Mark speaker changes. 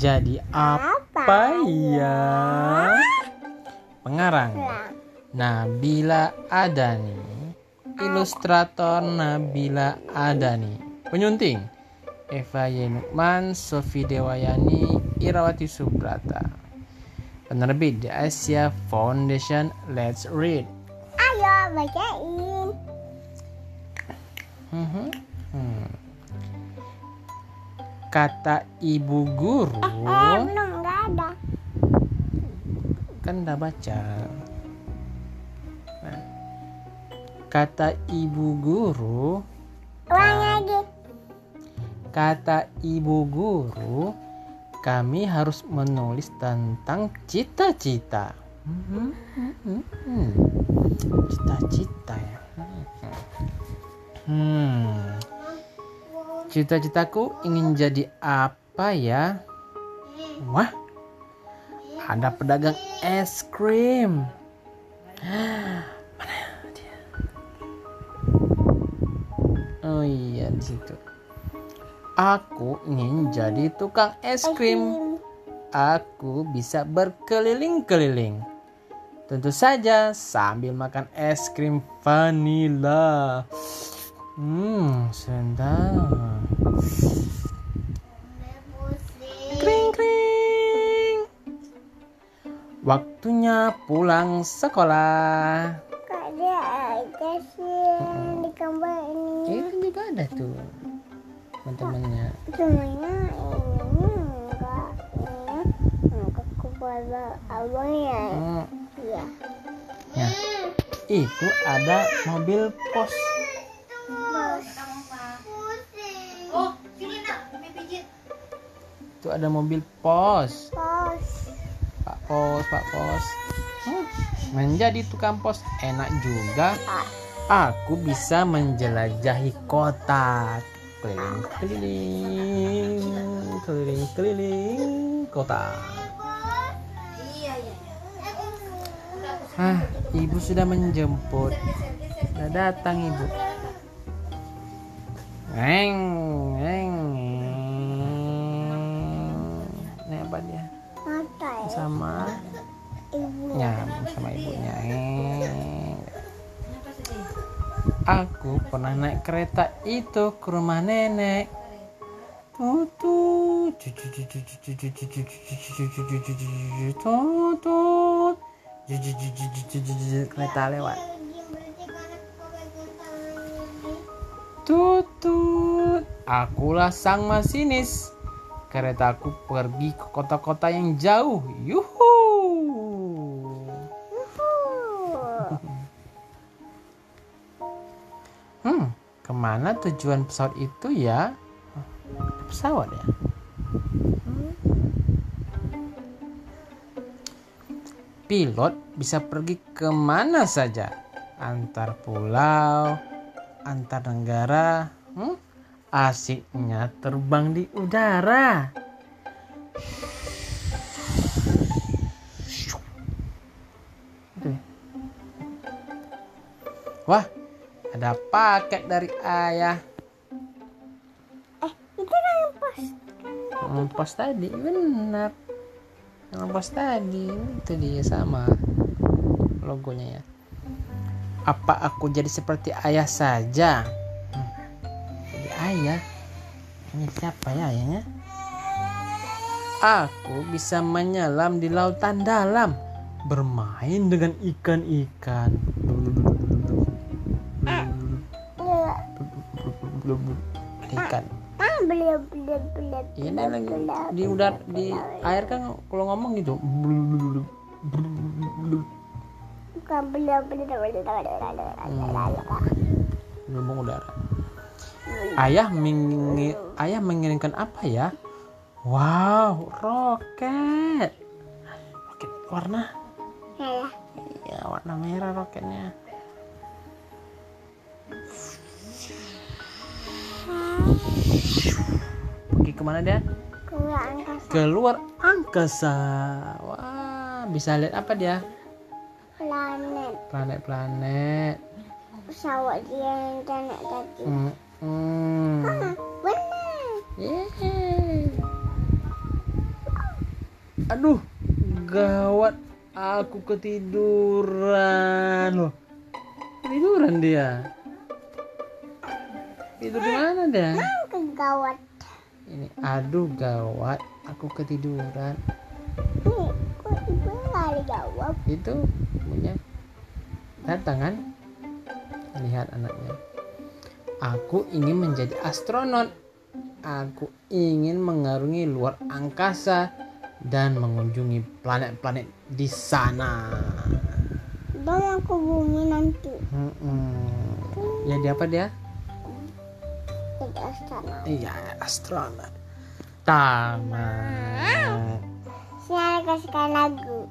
Speaker 1: jadi apa ya? Pengarang Nabila Adani Ilustrator Nabila Adani Penyunting Eva Yenukman Sofi Dewayani Irawati Subrata Penerbit The Asia Foundation Let's read
Speaker 2: Ayo bacain.
Speaker 1: Mhm. Hmm. Kata ibu guru
Speaker 2: Eh, belum nggak ada.
Speaker 1: kan udah baca. Nah, kata ibu guru,
Speaker 2: Ulang lagi.
Speaker 1: kata ibu guru, kami harus menulis tentang cita-cita. Mhm, mhm, hmm. Cita-cita ya. Hmm. Cita-citaku ingin jadi apa ya? Wah, ada pedagang es krim. Mana dia? Oh iya di situ. Aku ingin jadi tukang es krim. Aku bisa berkeliling-keliling. Tentu saja sambil makan es krim vanila. Hmm, sedap. Waktunya pulang sekolah.
Speaker 2: Kok dia aja sih di gambar ini?
Speaker 1: Itu juga ada tuh teman-temannya.
Speaker 2: Semuanya ini enggak ini enggak kepada abang ya.
Speaker 1: Hmm,
Speaker 2: Iya.
Speaker 1: ya. Itu ada mobil pos.
Speaker 3: Oh, sini nak, kami pijit.
Speaker 1: Itu ada mobil pos.
Speaker 2: Pos.
Speaker 1: Pos, Pak pos. Hmm, menjadi tukang pos enak juga. Aku bisa menjelajahi kota. Keliling-keliling, keliling-keliling kota.
Speaker 3: Iya, iya, iya.
Speaker 1: Ah, ibu sudah menjemput. Sudah datang ibu. Neng. Aku pernah naik kereta itu ke rumah nenek. Tutut. Tutut. Kereta lewat. Tutut. Akulah sang masinis. Keretaku pergi ke kota-kota yang jauh. Yuhu. Ke mana tujuan pesawat itu ya? Pesawat ya? Pilot bisa pergi ke mana saja, antar pulau, antar negara. Hmm? Asiknya terbang di udara. Ya. Wah, ada paket dari ayah.
Speaker 2: Eh, itu kan pos.
Speaker 1: Pos tadi benar. Yang pos tadi itu dia sama logonya ya. Apa aku jadi seperti ayah saja? Hmm, Jadi ayah. Ini siapa ya ayahnya? Aku bisa menyelam di lautan dalam, bermain dengan ikan-ikan.
Speaker 2: Iya.
Speaker 1: Ikan.
Speaker 2: Ah, belum belum belum.
Speaker 1: Iya dia lagi di udara di air kan kalau ngomong gitu.
Speaker 2: Belum belum belum belum.
Speaker 1: Ngomong udara. Ayah mengi ayah mengirimkan apa ya? Wow, roket. Roket warna
Speaker 2: Ya,
Speaker 1: ya warna merah roketnya. Pergi ke mana dia?
Speaker 2: keluar angkasa
Speaker 1: Keluar angkasa. Wah, bisa lihat apa dia?
Speaker 2: planet
Speaker 1: Planet-planet.
Speaker 2: pesawat dia yang planet tadi.
Speaker 1: Hmm. hmm.
Speaker 2: Ah, benar.
Speaker 1: Yeay. Aduh, gawat. Aku ketiduran loh. Ketiduran dia. Tidur di mana dia?
Speaker 2: Kegawat.
Speaker 1: Ini, aduh gawat. Aku ketiduran. Itu punya datang kan? Lihat anaknya. Aku ingin menjadi astronot. Aku ingin mengarungi luar angkasa dan mengunjungi planet-planet di sana.
Speaker 2: Dan aku bumi nanti.
Speaker 1: Mm-mm. Jadi apa dia?
Speaker 2: Jadi astronot.
Speaker 1: Iya, astronot. Tamat.
Speaker 2: Sini kasihkan lagu.